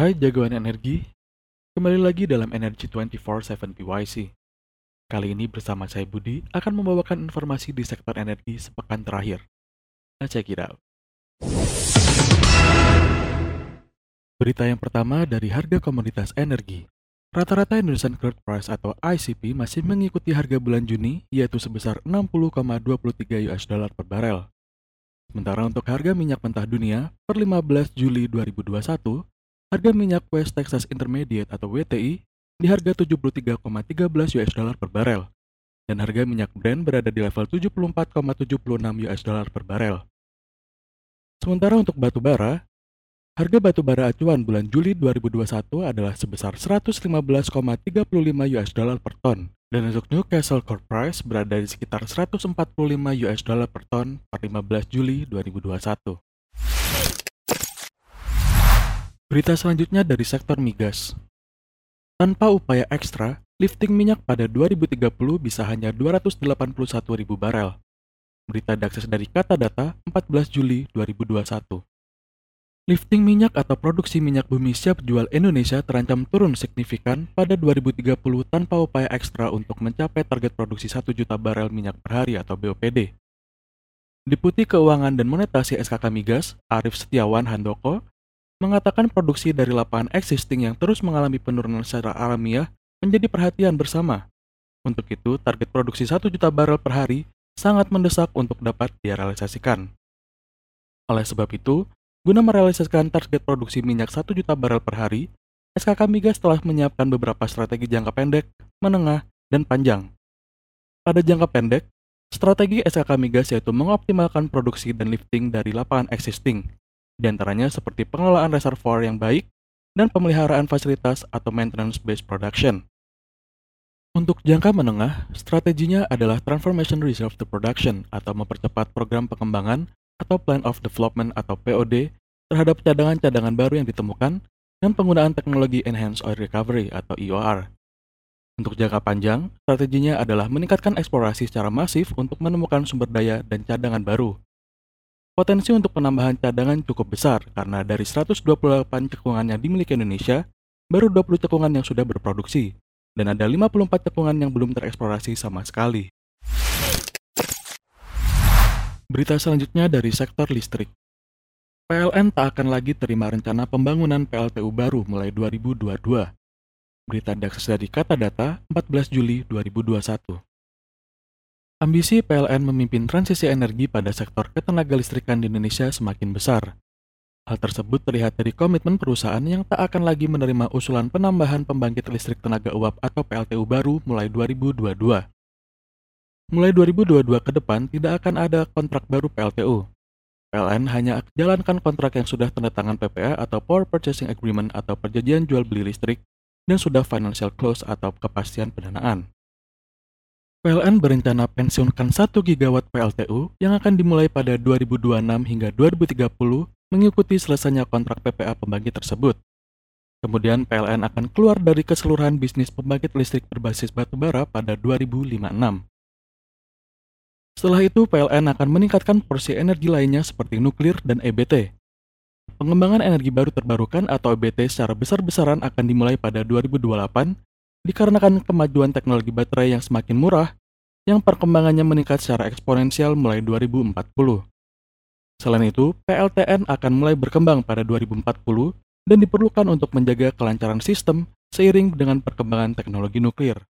Hai jagoan energi, kembali lagi dalam Energy 24/7 PYC. Kali ini bersama saya Budi akan membawakan informasi di sektor energi sepekan terakhir. Let's check it out. Berita yang pertama dari harga komoditas energi. Rata-rata Indonesian Crude Price atau ICP masih mengikuti harga bulan Juni yaitu sebesar 60,23 US dollar per barel. Sementara untuk harga minyak mentah dunia per 15 Juli 2021, harga minyak West Texas Intermediate atau WTI di harga 73,13 US dollar per barel, dan harga minyak Brent berada di level 74,76 US dollar per barel. Sementara untuk batu bara, harga batu bara acuan bulan Juli 2021 adalah sebesar 115,35 US dollar per ton, dan untuk Newcastle Core Price berada di sekitar 145 US dollar per ton per 15 Juli 2021. Berita selanjutnya dari sektor migas. Tanpa upaya ekstra, lifting minyak pada 2030 bisa hanya 281 ribu barel. Berita diakses dari Kata Data 14 Juli 2021. Lifting minyak atau produksi minyak bumi siap jual Indonesia terancam turun signifikan pada 2030 tanpa upaya ekstra untuk mencapai target produksi 1 juta barel minyak per hari atau BOPD. Deputi Keuangan dan Monetasi SKK Migas, Arif Setiawan Handoko, mengatakan produksi dari lapangan existing yang terus mengalami penurunan secara alamiah menjadi perhatian bersama. Untuk itu, target produksi 1 juta barel per hari sangat mendesak untuk dapat direalisasikan. Oleh sebab itu, guna merealisasikan target produksi minyak 1 juta barel per hari, SKK Migas telah menyiapkan beberapa strategi jangka pendek, menengah, dan panjang. Pada jangka pendek, strategi SKK Migas yaitu mengoptimalkan produksi dan lifting dari lapangan existing, di antaranya seperti pengelolaan reservoir yang baik dan pemeliharaan fasilitas atau maintenance-based production. Untuk jangka menengah, strateginya adalah Transformation Reserve to Production atau mempercepat program pengembangan atau Plan of Development atau POD terhadap cadangan-cadangan baru yang ditemukan dan penggunaan teknologi Enhanced Oil Recovery atau EOR. Untuk jangka panjang, strateginya adalah meningkatkan eksplorasi secara masif untuk menemukan sumber daya dan cadangan baru, Potensi untuk penambahan cadangan cukup besar karena dari 128 cekungan yang dimiliki Indonesia, baru 20 cekungan yang sudah berproduksi, dan ada 54 cekungan yang belum tereksplorasi sama sekali. Berita selanjutnya dari sektor listrik. PLN tak akan lagi terima rencana pembangunan PLTU baru mulai 2022. Berita diakses dari Kata Data 14 Juli 2021. Ambisi PLN memimpin transisi energi pada sektor ketenaga listrikan di Indonesia semakin besar. Hal tersebut terlihat dari komitmen perusahaan yang tak akan lagi menerima usulan penambahan pembangkit listrik tenaga uap atau PLTU baru mulai 2022. Mulai 2022 ke depan tidak akan ada kontrak baru PLTU. PLN hanya jalankan kontrak yang sudah tanda tangan PPA atau Power Purchasing Agreement atau perjanjian jual beli listrik dan sudah financial close atau kepastian pendanaan. PLN berencana pensiunkan 1 gigawatt PLTU yang akan dimulai pada 2026 hingga 2030 mengikuti selesainya kontrak PPA pembangkit tersebut. Kemudian PLN akan keluar dari keseluruhan bisnis pembangkit listrik berbasis batubara pada 2056. Setelah itu, PLN akan meningkatkan porsi energi lainnya seperti nuklir dan EBT. Pengembangan energi baru terbarukan atau EBT secara besar-besaran akan dimulai pada 2028 dikarenakan kemajuan teknologi baterai yang semakin murah yang perkembangannya meningkat secara eksponensial mulai 2040. Selain itu, PLTN akan mulai berkembang pada 2040 dan diperlukan untuk menjaga kelancaran sistem seiring dengan perkembangan teknologi nuklir.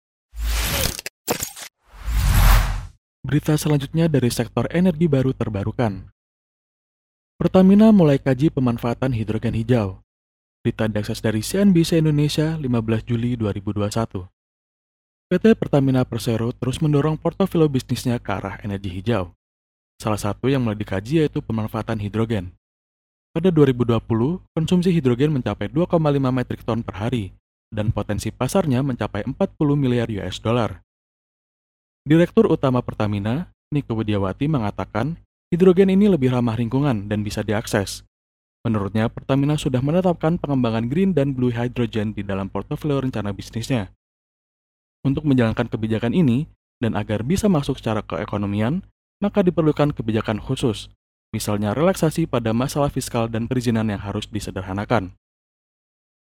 Berita selanjutnya dari sektor energi baru terbarukan. Pertamina mulai kaji pemanfaatan hidrogen hijau. Berita diakses dari CNBC Indonesia 15 Juli 2021. PT Pertamina Persero terus mendorong portofolio bisnisnya ke arah energi hijau. Salah satu yang mulai dikaji yaitu pemanfaatan hidrogen. Pada 2020, konsumsi hidrogen mencapai 2,5 metrik ton per hari, dan potensi pasarnya mencapai 40 miliar US dollar. Direktur Utama Pertamina, Nike Widiawati mengatakan, hidrogen ini lebih ramah lingkungan dan bisa diakses, Menurutnya, Pertamina sudah menetapkan pengembangan green dan blue hydrogen di dalam portofolio rencana bisnisnya. Untuk menjalankan kebijakan ini, dan agar bisa masuk secara keekonomian, maka diperlukan kebijakan khusus, misalnya relaksasi pada masalah fiskal dan perizinan yang harus disederhanakan.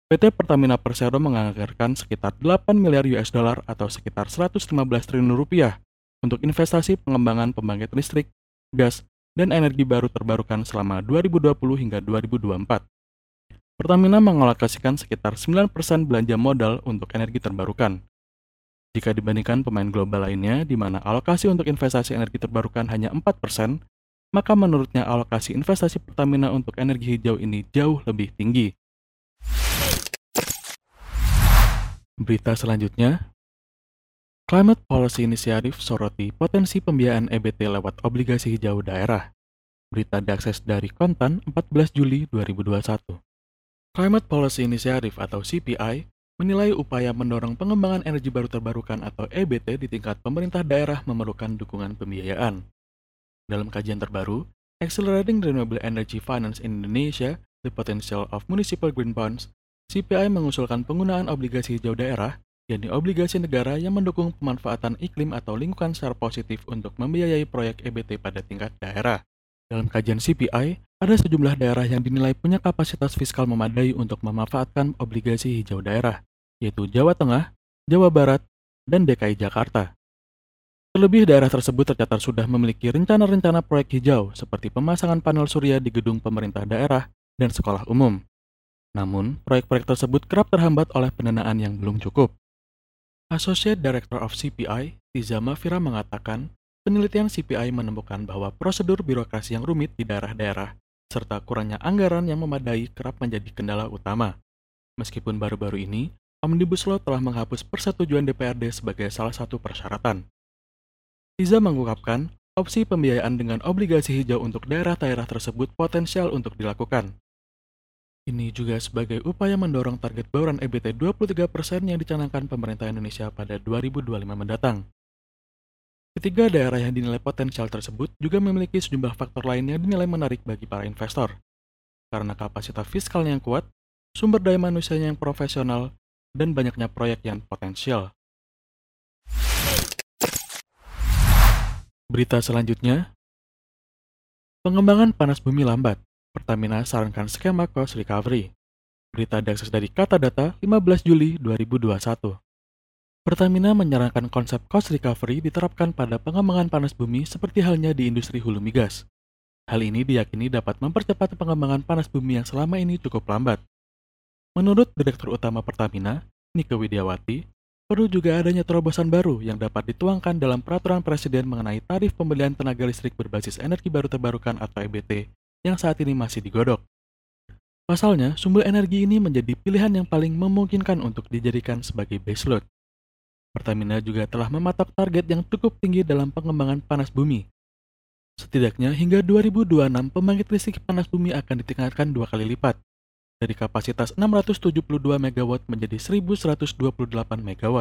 PT Pertamina Persero menganggarkan sekitar 8 miliar US dollar atau sekitar 115 triliun rupiah untuk investasi pengembangan pembangkit listrik, gas, dan energi baru terbarukan selama 2020 hingga 2024. Pertamina mengalokasikan sekitar 9% belanja modal untuk energi terbarukan. Jika dibandingkan pemain global lainnya, di mana alokasi untuk investasi energi terbarukan hanya 4%, maka menurutnya alokasi investasi Pertamina untuk energi hijau ini jauh lebih tinggi. Berita selanjutnya, Climate Policy Initiative soroti potensi pembiayaan EBT lewat obligasi hijau daerah. Berita diakses dari Kontan 14 Juli 2021. Climate Policy Initiative atau CPI menilai upaya mendorong pengembangan energi baru terbarukan atau EBT di tingkat pemerintah daerah memerlukan dukungan pembiayaan. Dalam kajian terbaru, Accelerating Renewable Energy Finance in Indonesia, The Potential of Municipal Green Bonds CPI mengusulkan penggunaan obligasi hijau daerah, yakni obligasi negara yang mendukung pemanfaatan iklim atau lingkungan secara positif untuk membiayai proyek EBT pada tingkat daerah. Dalam kajian CPI, ada sejumlah daerah yang dinilai punya kapasitas fiskal memadai untuk memanfaatkan obligasi hijau daerah, yaitu Jawa Tengah, Jawa Barat, dan DKI Jakarta. Terlebih daerah tersebut tercatat sudah memiliki rencana-rencana proyek hijau seperti pemasangan panel surya di gedung pemerintah daerah dan sekolah umum. Namun, proyek-proyek tersebut kerap terhambat oleh pendanaan yang belum cukup. Associate Director of CPI, Tiza Mafira mengatakan, penelitian CPI menemukan bahwa prosedur birokrasi yang rumit di daerah-daerah serta kurangnya anggaran yang memadai kerap menjadi kendala utama. Meskipun baru-baru ini, Omnibus Law telah menghapus persetujuan DPRD sebagai salah satu persyaratan. Tiza mengungkapkan, opsi pembiayaan dengan obligasi hijau untuk daerah-daerah tersebut potensial untuk dilakukan, ini juga sebagai upaya mendorong target bauran EBT 23% yang dicanangkan pemerintah Indonesia pada 2025 mendatang. Ketiga daerah yang dinilai potensial tersebut juga memiliki sejumlah faktor lain yang dinilai menarik bagi para investor. Karena kapasitas fiskalnya yang kuat, sumber daya manusianya yang profesional, dan banyaknya proyek yang potensial. Berita selanjutnya, pengembangan panas bumi lambat. Pertamina sarankan skema cost recovery. Berita diakses dari Kata Data 15 Juli 2021. Pertamina menyarankan konsep cost recovery diterapkan pada pengembangan panas bumi seperti halnya di industri hulu migas. Hal ini diyakini dapat mempercepat pengembangan panas bumi yang selama ini cukup lambat. Menurut Direktur Utama Pertamina, Nike Widiawati, perlu juga adanya terobosan baru yang dapat dituangkan dalam peraturan presiden mengenai tarif pembelian tenaga listrik berbasis energi baru terbarukan atau EBT yang saat ini masih digodok. Pasalnya, sumber energi ini menjadi pilihan yang paling memungkinkan untuk dijadikan sebagai baseload. Pertamina juga telah mematok target yang cukup tinggi dalam pengembangan panas bumi. Setidaknya hingga 2026 pembangkit listrik panas bumi akan ditingkatkan dua kali lipat, dari kapasitas 672 MW menjadi 1128 MW.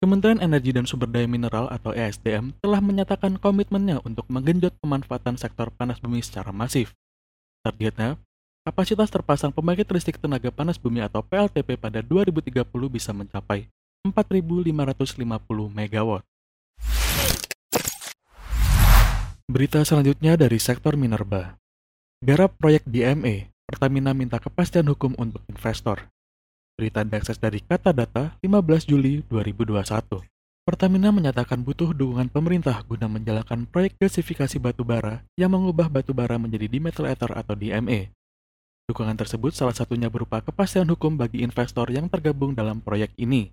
Kementerian Energi dan Sumber Daya Mineral atau ESDM telah menyatakan komitmennya untuk menggenjot pemanfaatan sektor panas bumi secara masif. Targetnya, kapasitas terpasang pembangkit listrik tenaga panas bumi atau PLTP pada 2030 bisa mencapai 4.550 MW. Berita selanjutnya dari sektor minerba. Garap proyek DME, Pertamina minta kepastian hukum untuk investor. Berita diakses dari Kata Data 15 Juli 2021. Pertamina menyatakan butuh dukungan pemerintah guna menjalankan proyek gasifikasi batu bara yang mengubah batu bara menjadi dimethyl ether atau DME. Dukungan tersebut salah satunya berupa kepastian hukum bagi investor yang tergabung dalam proyek ini.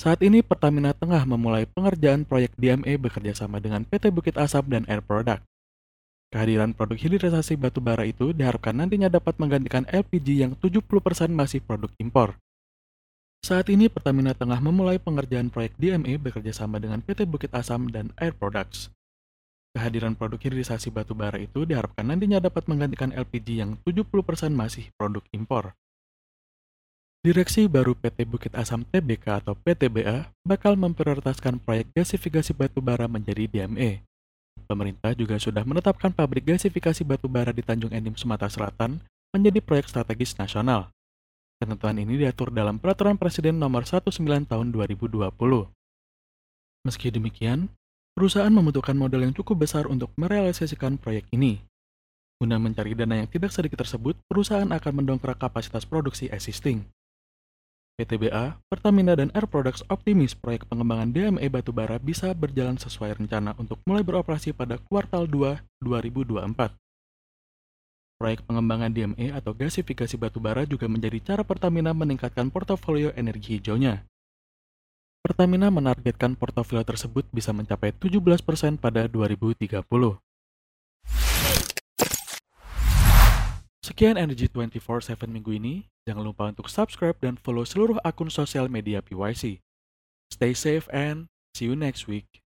Saat ini Pertamina tengah memulai pengerjaan proyek DME bekerjasama dengan PT Bukit Asam dan Air Product. Kehadiran produk hilirisasi batu bara itu diharapkan nantinya dapat menggantikan LPG yang 70% masih produk impor. Saat ini Pertamina tengah memulai pengerjaan proyek DME bekerjasama dengan PT Bukit Asam dan Air Products. Kehadiran produk hilirisasi batu bara itu diharapkan nantinya dapat menggantikan LPG yang 70% masih produk impor. Direksi baru PT Bukit Asam TBK atau PTBA bakal memprioritaskan proyek gasifikasi batu bara menjadi DME. Pemerintah juga sudah menetapkan pabrik gasifikasi batu bara di Tanjung Enim, Sumatera Selatan menjadi proyek strategis nasional. Ketentuan ini diatur dalam Peraturan Presiden Nomor 19 Tahun 2020. Meski demikian, perusahaan membutuhkan modal yang cukup besar untuk merealisasikan proyek ini. Guna mencari dana yang tidak sedikit tersebut, perusahaan akan mendongkrak kapasitas produksi existing. PTBA, Pertamina, dan Air Products optimis proyek pengembangan DME batubara bisa berjalan sesuai rencana untuk mulai beroperasi pada kuartal 2 2024. Proyek pengembangan DME atau gasifikasi batubara juga menjadi cara Pertamina meningkatkan portofolio energi hijaunya. Pertamina menargetkan portofolio tersebut bisa mencapai 17% pada 2030. Sekian Energy 24/7 minggu ini. Jangan lupa untuk subscribe dan follow seluruh akun sosial media PYC. Stay safe and see you next week.